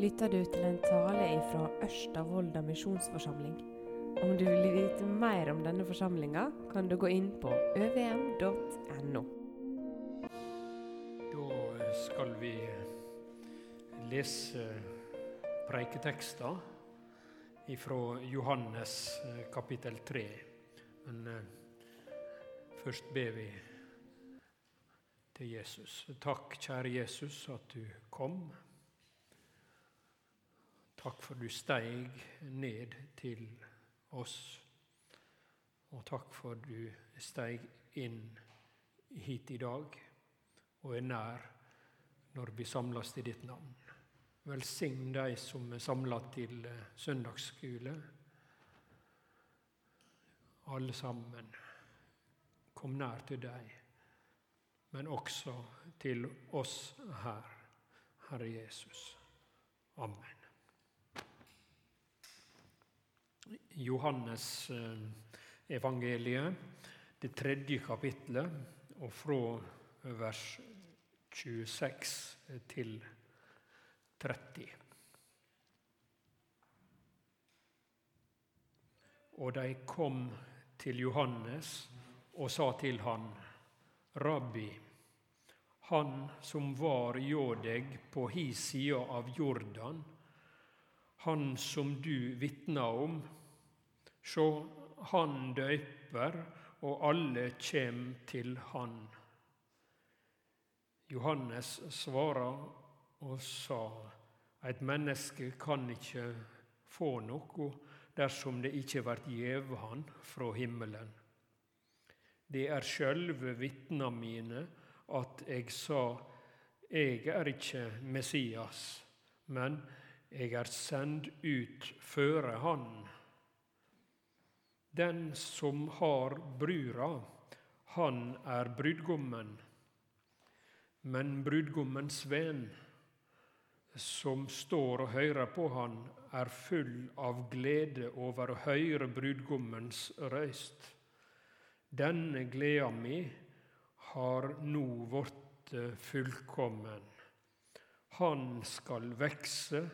lytter du til en tale fra Ørsta misjonsforsamling. Om du vil vite mer om denne forsamlinga, kan du gå inn på øvm.no. Da skal vi lese preiketekster fra Johannes eh, kapittel 3. Men eh, først ber vi til Jesus. Takk, kjære Jesus, at du kom. Takk for du steig ned til oss. Og takk for du steig inn hit i dag og er nær når vi samles i ditt navn. Velsign de som er samla til eh, søndagsskole. Alle sammen. Kom nær til deg, men også til oss her, Herre Jesus. Amen. Johannes eh, evangeliet, det tredje kapitlet, og fra vers 26 til 30. Og de kom til Johannes og sa til han, Rabbi, han som var hjå deg på hi sida av Jordan, han som du vitna om, Sjå, han døyper, og alle kjem til han. Johannes svara og sa, eit menneske kan ikkje få noko dersom det ikkje vert gjeve han frå himmelen. Det er sjølve vitna mine at eg sa, eg er ikkje Messias, men eg er send ut føre Han. Den som har brura, han er brudgommen. Men brudgommens venn, som står og hører på han, er full av glede over å høre brudgommens røyst. Denne gleda mi har nå blitt fullkommen. Han skal vekse,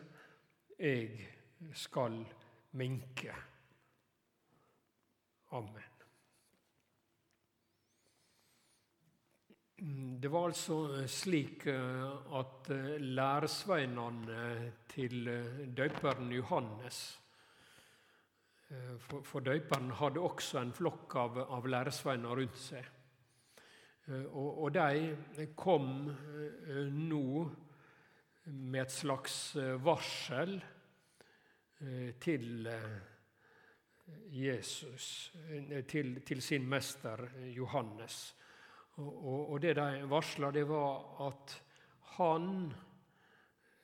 jeg skal minke. Amen. Det var altså slik eh, at eh, læresveinene til eh, døperen Johannes For, døperen hadde også en flokk av, av læresveiner rundt seg. Og, og de kom nå med et slags varsel til Jesus eh, til, til sin mester Johannes. Og, og det de varsla, det var at han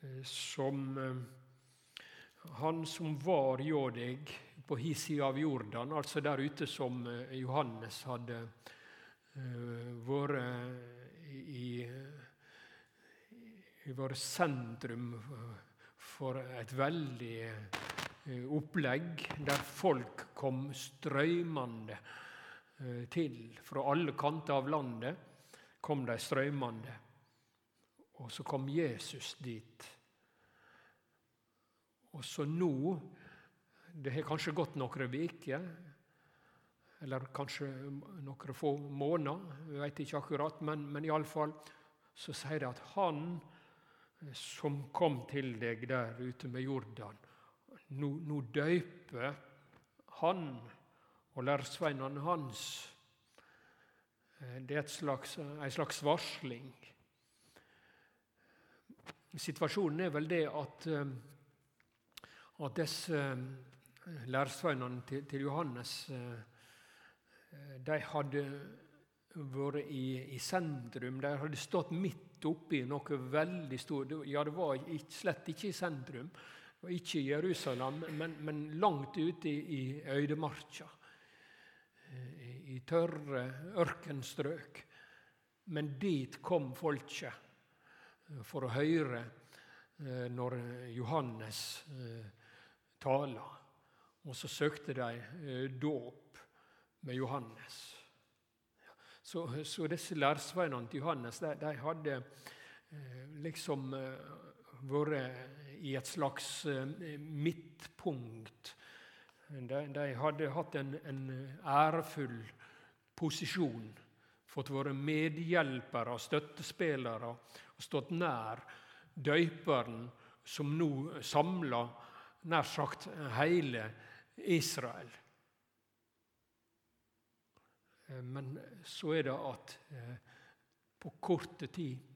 eh, som eh, han som var hjå deg på hi side av Jordan, altså der ute som Johannes hadde vært i, i vårt sentrum for et veldig Eh, opplegg der folk kom strøymende eh, til. Fra alle kanter av landet kom de strøymende. Og så kom Jesus dit. Og så nå Det har kanskje gått noen uker, eller kanskje noen få måneder, jeg vet ikke akkurat, men, men iallfall så sier de at han som kom til deg der ute med Jordan, nå, nå døyper han og læresveinene hans. Eh, det er slags, en slags varsling. Situasjonen er vel det at, eh, at disse eh, læresveinene til, til, Johannes de hadde vært i, i, sentrum. De hadde stått midt oppi noe veldig stort. Ja, det var slett ikke i sentrum, og ikke i Jerusalem, men, men langt ute i, i øydemarka. I, tørre ørkenstrøk. Men dit kom folket for å høre eh, når Johannes eh, taler. Og så søkte de eh, dåp med Johannes. Så, så disse lærsveinene til Johannes de, de hadde liksom vært i et slags midtpunkt. De, de hadde hatt en, en ærefull posisjon, fått være medhjelpere, støttespillere og stått nær døyperen som nå samla nær sagt hele Israel. Eh, men så er det at eh, på korte tid eh,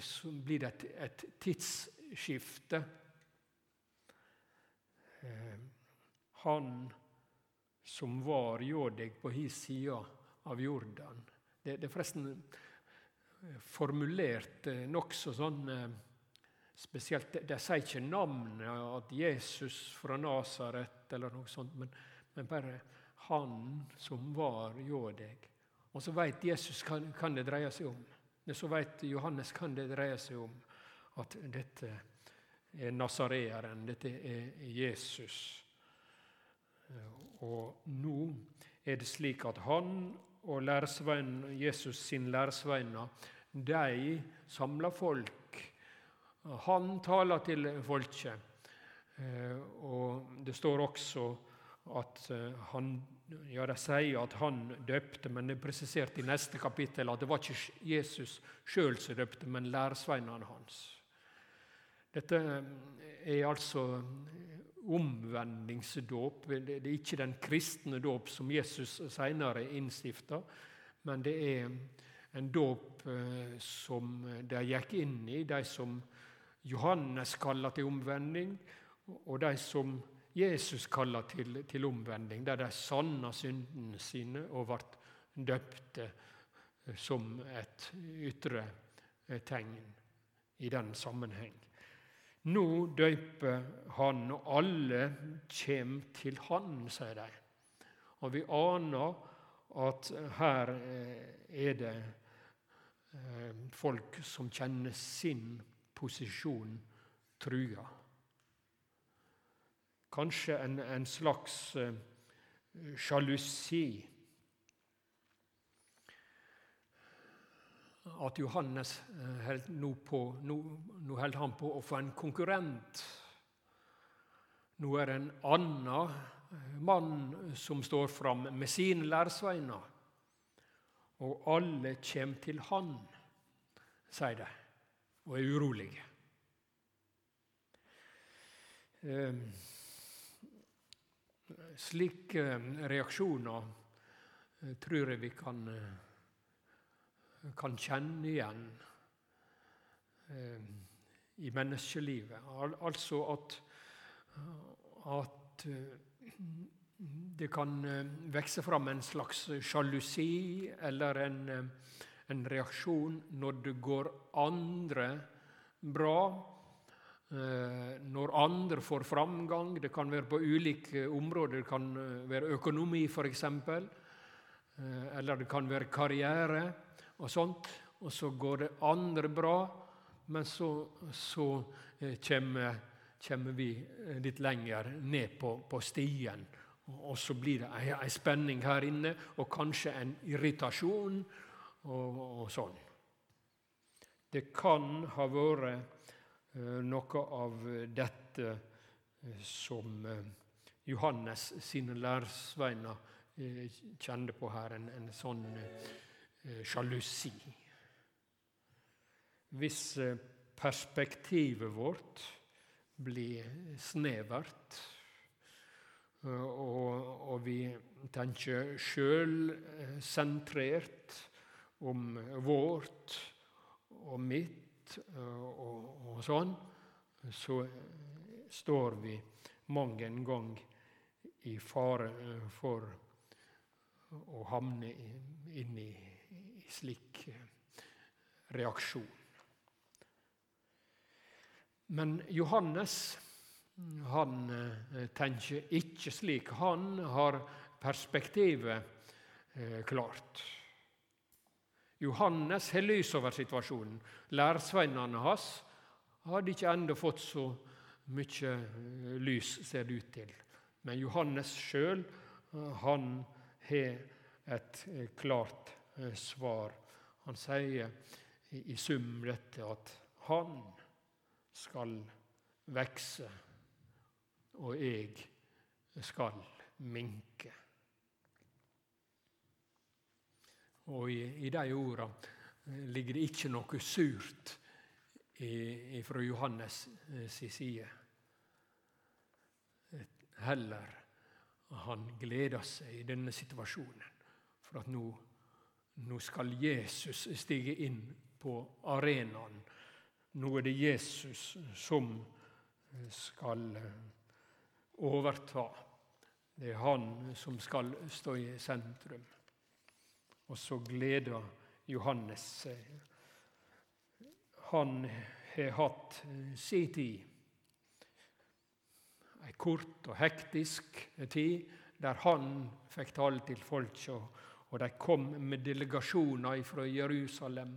så blir det et, et tidsskifte. Han som var Jodeg på hans side av Jordan Det, det er forresten formulert nokså sånn spesielt De, sier ikke navnet at Jesus fra Nasaret eller noe sånt, men, men bare han som var hjå. Og så veit Jesus hva det dreier seg om. Så veit Johannes kan det dreie seg om at dette er nasareeren, dette er Jesus. Og nå er det slik at han og Jesus sin læresveiner, de samler folk. Han taler til folket. Eh, og det står også at eh, han ja, De sier at han døpte, men det er presisert i neste kapittel at det var ikke Jesus sjøl som døpte, men læresveinene hans. Dette er altså omvendingsdåp. Det er ikke den kristne dåp som Jesus senere innstifta, men det er en dåp eh, som de gikk inn i, de som Johannes kaller til omvending, og de som Jesus kaller til, til omvending, der de sanna syndene sine og ble døpte eh, som et ytre eh, tegn i den sammenheng. Nå døyper Han, og alle kjem til Han, sier de. Og vi aner at her eh, er det folk som kjenner sin posisjon trua. Kanskje en, en slags uh, sjalusi. At Johannes uh, held nå, på, nå, nå held han på å få en konkurrent. Nå er det en annen eh, mann som står fram med sine læresveiner. Og alle kommer til han, sier de, og er urolige. Uh, Slike eh, reaksjoner eh, tror jeg vi kan, eh, kan kjenne igjen i menneskelivet. Altså at, at det kan vokse fram en slags sjalusi eller en, en reaksjon når det går andre bra når andre får framgang. Det kan være på ulike områder. Det kan eh, være økonomi, f.eks. Eh, eller det kan være karriere og sånt. Og så går det andre bra, men så, så kommer, kommer, vi litt lenger ned på, på stien. Og så blir det ei, spenning her inne, og kanskje en irritasjon og, og sånn. Det kan ha vært Eh, noe av dette eh, som eh, Johannes sine læresveiner kjente på her, en, en sånn sjalusi. Hvis perspektivet vårt blir snevert, og, og vi tenker sjølsentrert om vårt og mitt og, og sånn, så står vi mang en gang i fare eh, for å havne inn i, i slik eh, reaksjon. Men Johannes han eh, tenker ikke slik. Han har perspektivet klart. Johannes har lys over situasjonen. Læresveinene hans hadde ikke ennå fått så mye eh, lys, ser det ut til. Men Johannes sjøl, eh, han har et eh, klart svar. Han sier i sum dette at han skal vekse, og jeg skal minke. Og i, i de orda ligger det ikke noe surt fra Johannes eh, si side. Heller han gleder seg i denne situasjonen, for at nå, nå skal Jesus stige inn på arenaen. Nå er det Jesus som skal overta. Det er han som skal stå i sentrum. Og så gleder Johannes seg. Han har hatt si tid. Ei kort og hektisk tid der han fikk tale til folk, og de kom med delegasjoner fra Jerusalem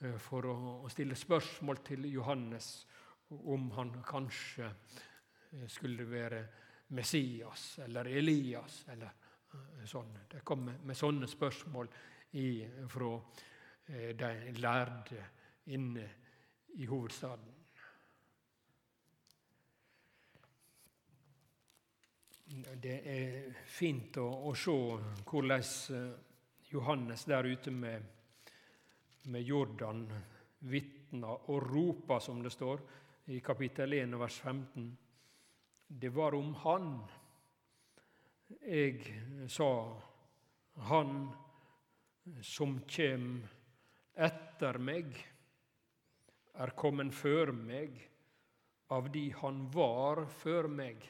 eh, for å stille spørsmål til Johannes om han kanskje eh, skulle være Messias eller Elias eller sånn. Det kommer med sånne spørsmål fra eh, de lærde inne i hovedstaden. Det er fint å, å se hvordan eh, Johannes der ute med, med Jordan vitner og roper, som det står i kapittel 1 vers 15. Det var om Han jeg sa Han som kjem etter meg, er kommet før meg, av de han var før meg.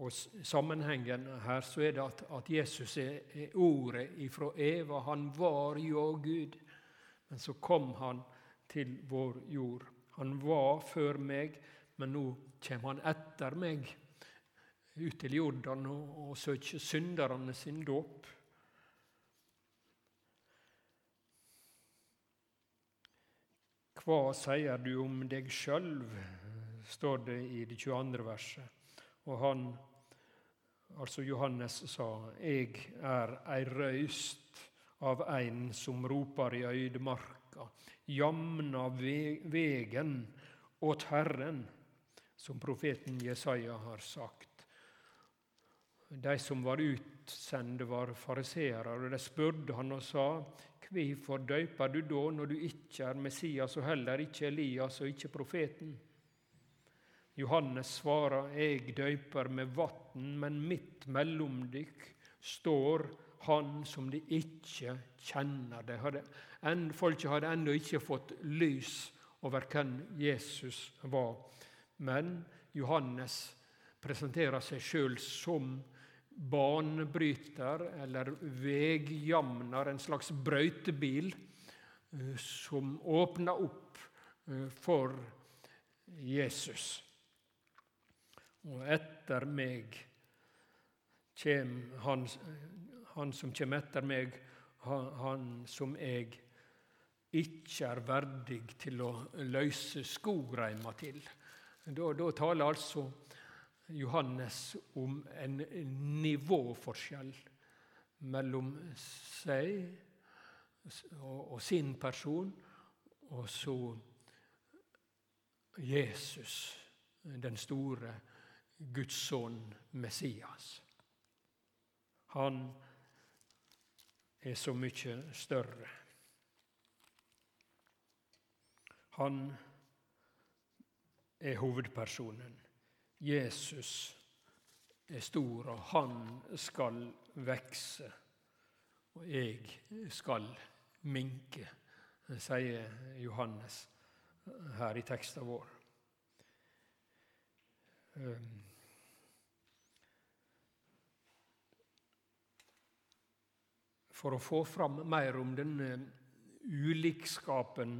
Og Sammenhengen her så er det at, at Jesus er, ordet ifra Eva. Han var jo Gud, men så kom han til vår jord. Han var før meg, men nå kommer han etter meg ut til Jordan og, og søke synderne sin dåp. Hva sier du om deg sjøl, står det i det 22. verset. Og han, altså Johannes, sa, Eg er ei røyst av ein som ropar i øydemarka, jamna vegen åt Herren, som profeten Jesaja har sagt. De som var utsendte, var fariseere, og de spurte han og sa:" Hvorfor døyper du da, når du ikke er Messias og heller ikke Elias og ikke profeten? Johannes svarer, Jeg døyper med vann, men midt mellom dykk står Han som de ikke kjenner. De hadde, folket hadde ennå ikke fått lys over hvem Jesus var. Men Johannes presenterer seg sjøl som banebryter eller vegjamner, en slags brøytebil, eh, som åpner opp eh, for Jesus. Og etter meg kjem han, han som kommer etter meg, han, som jeg ikke er verdig til å løse skoreima til. Da, da taler altså Johannes om en nivåforskjell mellom seg og sin person, og så Jesus, den store Guds sønn, Messias. Han er så mye større. Han er hovedpersonen. Jesus er stor, og han skal vekse. Og jeg skal minke, sier Johannes her i teksten vår. Ehm. For å få fram mer om denne ulikskapen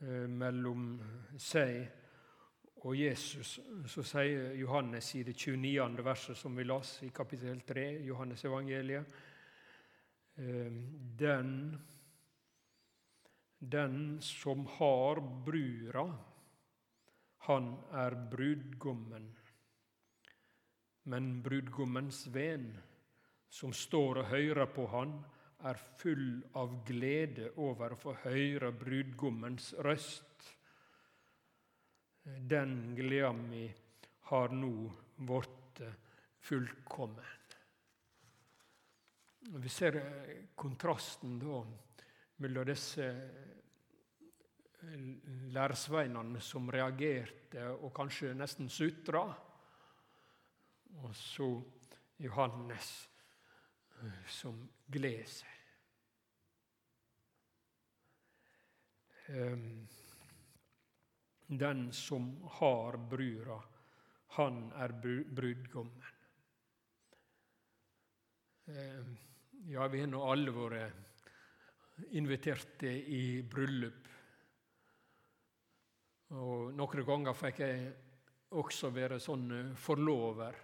eh, mellom seg og Jesus, så sier Johannes i det 29. verset som vi las i kapittel 3, Johannes evangeliet, ehm, den, den som har brura, han er brudgommen. Men brudgommens venn, som står og hører på han, er full av glede over å få høre brudgommens røst. Den gleda mi har nå blitt fullkommen. Vi ser kontrasten da mellom disse læresveinene som reagerte og kanskje nesten sutra, og så Johannes som gleder seg. Ehm, den som har brura, han er brudgommen. Ehm, ja, vi har nå alle vært inviterte i bryllup. Og Noen ganger fikk jeg også være sånn eh, forlover.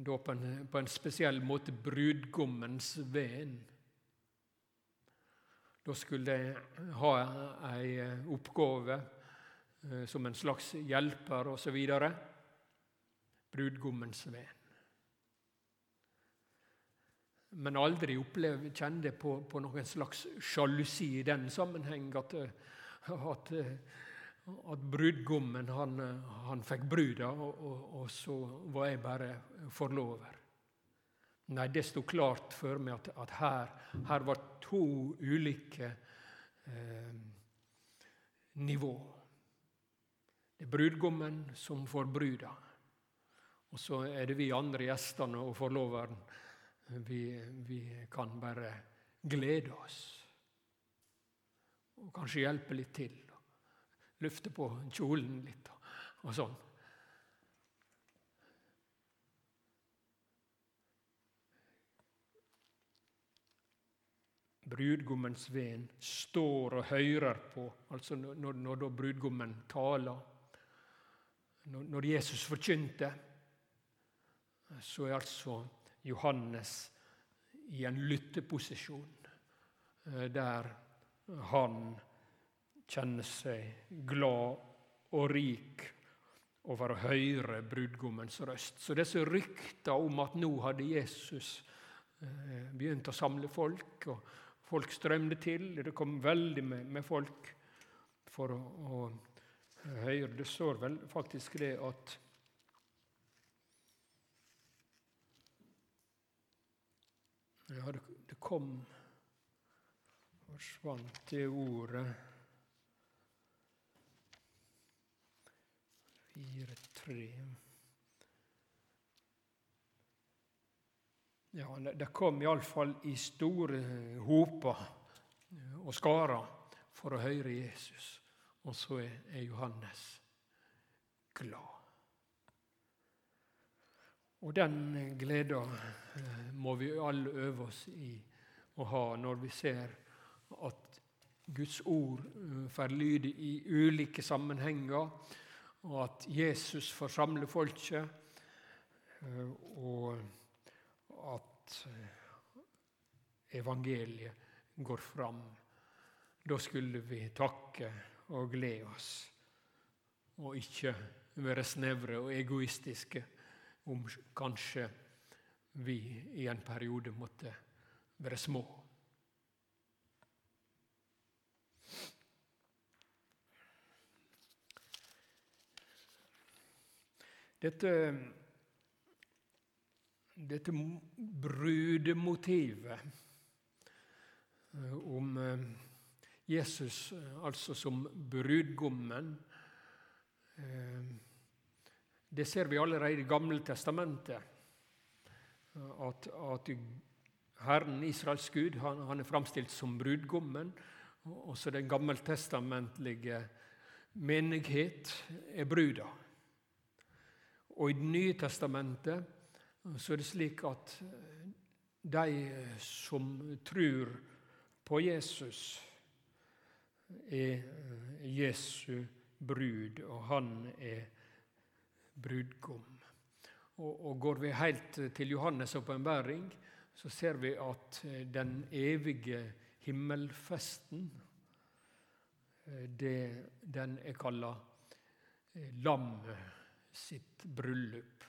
Da på en, på en spesiell måte brudgommens venn. Da skulle jeg ha ei eh, oppgave eh, som en slags hjelper osv. Brudgommens venn. Men aldri opplevde, kjente på, på noen slags sjalusi i den sammenheng at, at at brudgommen han, han fikk bruda, og, og, og, så var jeg bare forlover. Nei, det sto klart for meg at, at her, her, var to ulike eh, nivå. Det er brudgommen som får bruda, og så er det vi andre gjestene og forloveren. Vi, vi kan bare glede oss og kanskje hjelpe litt til løfte på kjolen litt og sånn. Brudgommens ven står og hører på, altså når, når da brudgommen taler. Når, Jesus forkynte, så er altså Johannes i en lytteposisjon eh, der han kjenner seg glad og rik over å høre brudgommens røst. Så disse rykta om at nå hadde Jesus eh, begynt å samle folk, og folk strømde til, det kom veldig med folk for å, å, høre Det står vel faktisk det at Ja, det, kom Forsvant det ordet fire, tre Ja, Det kom iallfall i store hoper og skarer for å høre Jesus. Og så er Johannes glad. Og den gleda eh, må vi alle øve oss i å ha når vi ser at Guds ord eh, får lyde i ulike sammenhenger og at Jesus får samle folket, eh, og at evangeliet går fram. Da skulle vi takke og glede oss, og ikke være snevre og egoistiske om kanskje vi i en periode måtte være små. Dette, dette brudemotivet eh, om eh, Jesus eh, altså som brudgommen Det ser vi allerede i Gamle testamentet. At, at Herren Israels Gud han, han er framstilt som brudgommen. Også den gammeltestamentlige menighet er bruda. Og i Det nye testamentet så er det slik at de som tror på Jesus, er Jesu brud, og han er brudgom. Og, og Går vi helt til Johannes' åpenbaring, så ser vi at den evige himmelfesten, det, den er kalla lammet sitt bryllup.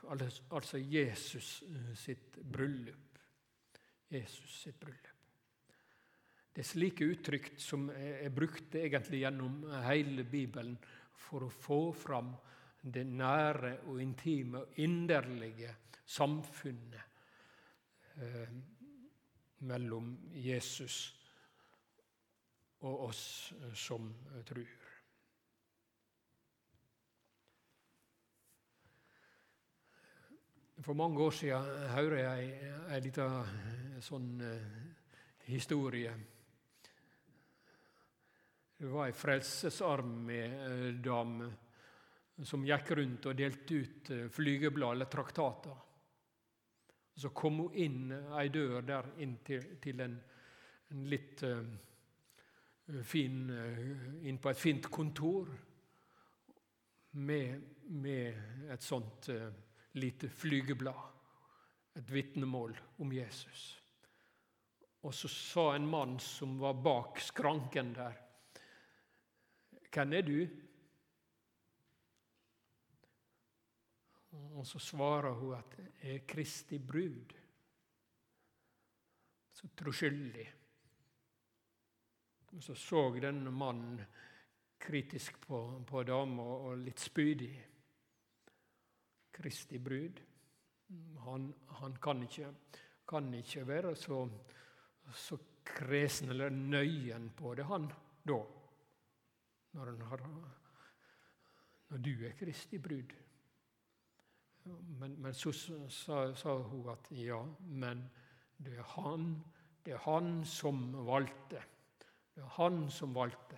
Altså Jesus eh, sitt bryllup. Jesus sitt bryllup. Det er slike uttrykk som er brukt egentlig gjennom hele Bibelen for å få fram det nære og intime og inderlige samfunnet eh, mellom Jesus og oss som tror. For mange år siden hører jeg en liten sånn historie. Det var ei Frelsesarmé-dame som gikk rundt og delte ut uh, flygeblad eller traktater. Så kom hun inn ei dør der inn til, til en, en, litt fin Inn på et fint kontor med, med et sånt lite flygeblad, et vitnemål om Jesus. Og så sa en mann som var bak skranken der, 'Hvem er du?' Og så svarer hun at 'Jeg er Kristi brud'. Så troskyldig. Og så så denne mannen kritisk på, på dama og litt spydig. Kristi brud. Han, han kan, ikke, kan, ikke, være så, så kresen eller nøyen på det, han, da. Når, har, når du er Kristi brud. Men, men så sa, hun at ja, men det er han, det er han som valgte. Det er han som valgte.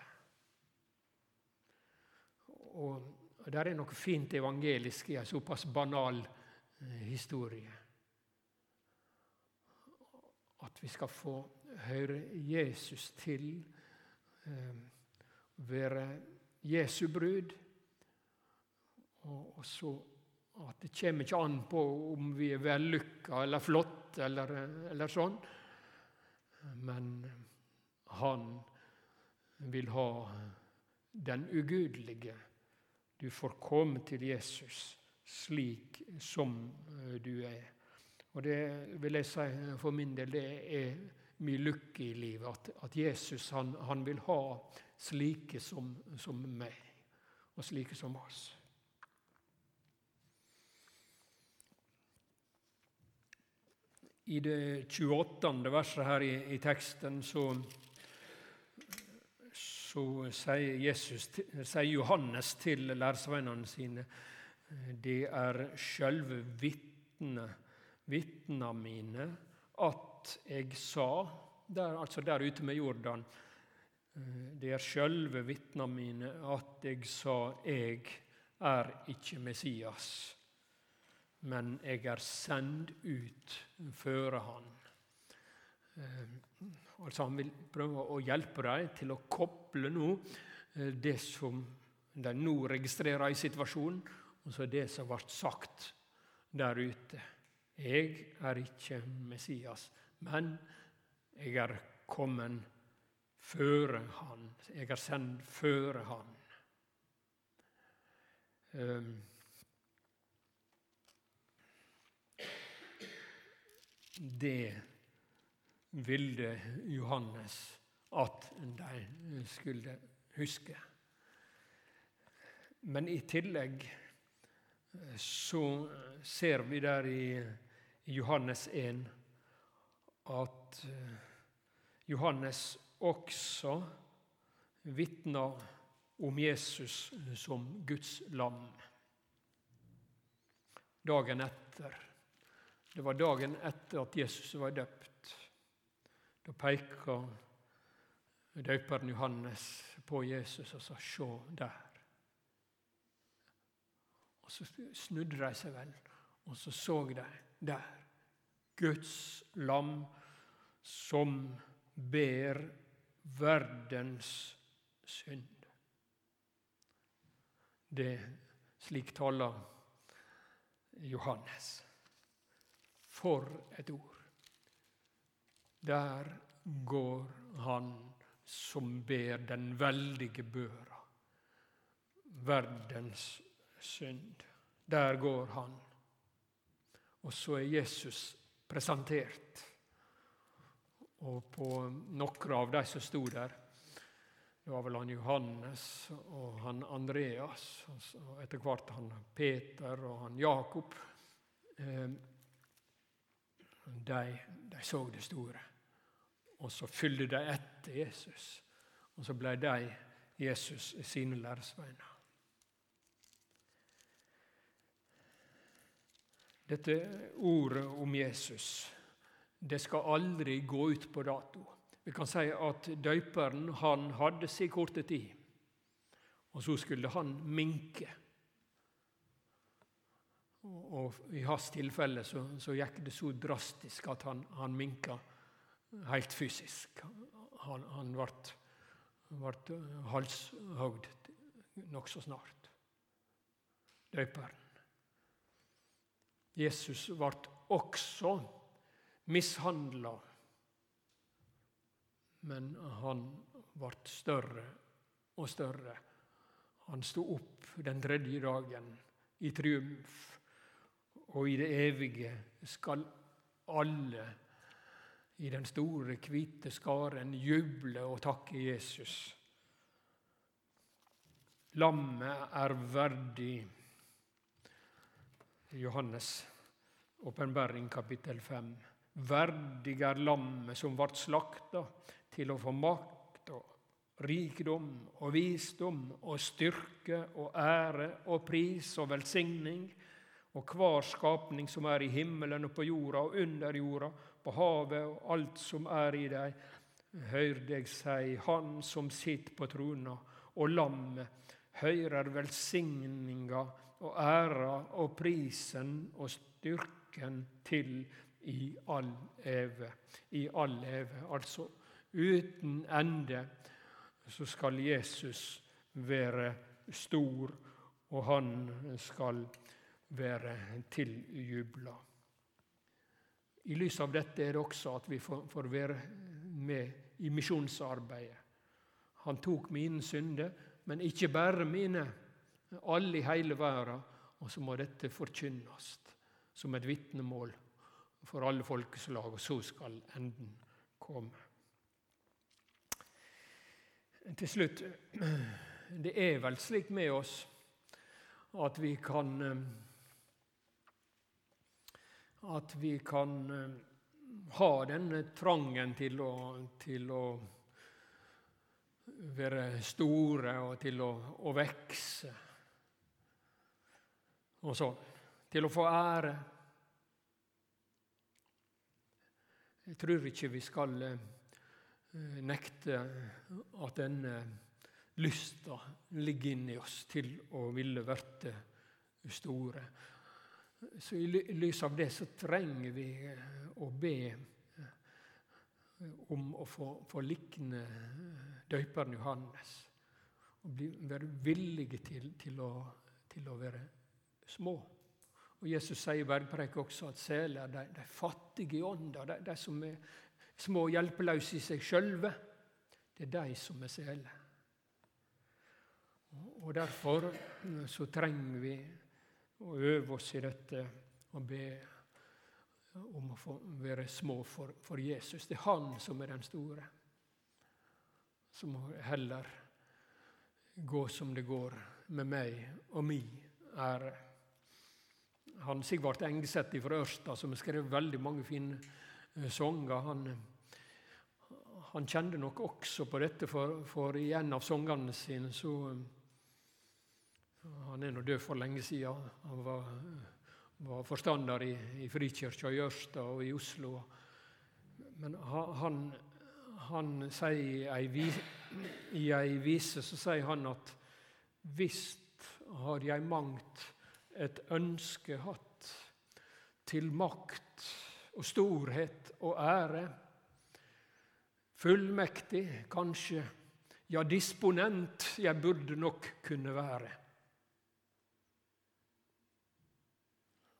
Og Det er noe fint evangelisk i en såpass banal eh, historie. At vi skal få høre Jesus til, eh, være Jesu brud. Og, så at det kommer ikke an på om vi er vellykka eller flott eller, eller sånn. Men han vil ha den ugudelige du får komme til Jesus slik som eh, du er. Og det vil jeg si for min del, det er min lykke i livet. At, at Jesus han, han, vil ha slike som, som meg, og slike som oss. I det 28. verset her i, i teksten så så sier, Jesus, sier Johannes til læresveinene sine det er sjølve vitne, vitna mine at jeg sa der, Altså der ute med Jordan. Det er sjølve vitna mine at jeg sa jeg er ikke Messias, men jeg er sendt ut føre Han. Altså Han vil prøve å hjelpe dem til å koble nå eh, det som de nå registrerer i situasjonen, og så det som ble sagt der ute. Jeg er ikke Messias, men jeg er kommet føre Han. Jeg er sendt føre Han. Um, det ville Johannes at de skulle huske. Men i tillegg eh, så ser vi der i Johannes 1 at eh, Johannes også vitner om Jesus som Guds lam. Dagen etter. Det var dagen etter at Jesus var døpt. Da peker døperen Johannes på Jesus og sa 'sjå der'. Og Så snudde de seg vel, og så så de der Guds lam som ber verdens synd. Det Slik taler Johannes. For et ord. Der går han som ber den veldige børa. Verdens synd. Der går han. Og så er Jesus presentert. Og på noen av de som sto der, Det var vel han Johannes og han Andreas, og etter hvert han Peter og han Jakob. Eh, de, de så det store. Og så fylte de etter Jesus. Og så ble de Jesus sine læresveiner. Dette ordet om Jesus det skal aldri gå ut på dato. Vi kan si at døyperen han hadde sin korte tid, og så skulle han minke. Og I hans tilfelle så, så gikk det så drastisk at han, han minka helt fysisk. Han, han ble, ble halshogd nokså snart. Døperen. Jesus ble også mishandla, men han ble større og større. Han sto opp den tredje dagen i triumf, og i det evige skal alle i den store, hvite skaren juble og takke Jesus. Lammet er verdig Johannes' åpenbaring kapittel 5. Verdig er lammet som ble slakta til å få makt og rikdom og visdom og styrke og ære og pris og velsigning og hver skapning som er i himmelen og på jorda og under jorda, på havet og alt som er i deg, høyr jeg si, Han som sitter på trona, og lammet, høyrer velsigninga og æra og prisen og styrken til i all eve. I all eve. Altså uten ende så skal Jesus være stor, og han skal være tiljubla. I lys av dette er det også at vi får være med i misjonsarbeidet. Han tok mine synder, men ikke bare mine alle i hele verden. Og så må dette forkynnes som et vitnemål for alle folkeslag, og så skal enden komme. Til slutt Det er vel slik med oss at vi kan At vi kan ha denne trangen til å, til å være store og til å, å vekse og sånn. Til å få ære. Jeg tror ikke vi skal eh, nekte at denne lysta ligger inni oss til å ville verte store. Så I lys av det så trenger vi eh, å be eh, om å få, få likne døperen Johannes. Og bli, være villige til, til, å, til å være små. Og Jesus sier i bergpreik også at seler de, de fattige i ånda, de, de, som er små og hjelpeløse i seg sjølve, det er de som er seler. Og Derfor så trenger vi å øve oss i dette og be om å få være små for, for Jesus. Det er Han som er den store. Så må heller gå som det går med meg og mi ære han Sigvart Engseth fra Ørsta, som har skrevet veldig mange fine uh, sanger, han, han, kjente nok også på dette, for, for i en av sangene sine så uh, Han er nå død for lenge siden. Han var, var forstander i, i Frikirka i Ørsta og i Oslo. Men han, han sier i ei vise så sier han at visst har jeg mangt et ønske hatt til makt og storhet og ære. Fullmektig, kanskje, ja, disponent jeg burde nok kunne være.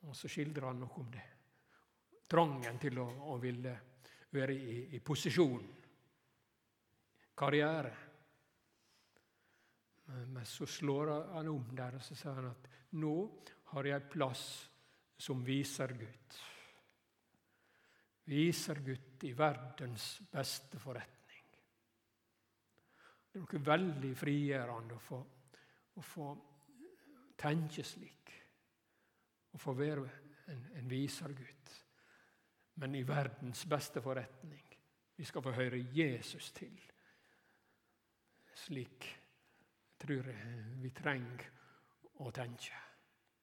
Og så skildrer han noe om det. Trangen til å, å ville være i, i posisjon. Karriere. Men så slår han om der og så sier han at nå har jeg plass som visergutt. Gud i verdens beste forretning. Det er noe veldig frigjørende å få, å få tenke slik. Å få være en, en visergutt, men i verdens beste forretning. Vi skal få høre Jesus til. Slik tror jeg vi trenger å tenke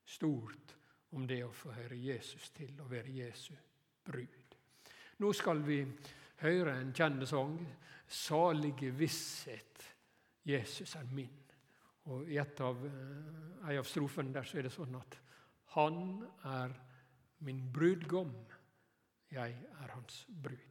stort om det å få høre Jesus til og være Jesu brud. Nå skal vi høre en kjent sang, 'Salige visshet, Jesus er min'. Og I av, eh, av strofene der så er det sånn at 'Han er min brudgom, jeg er hans brud'.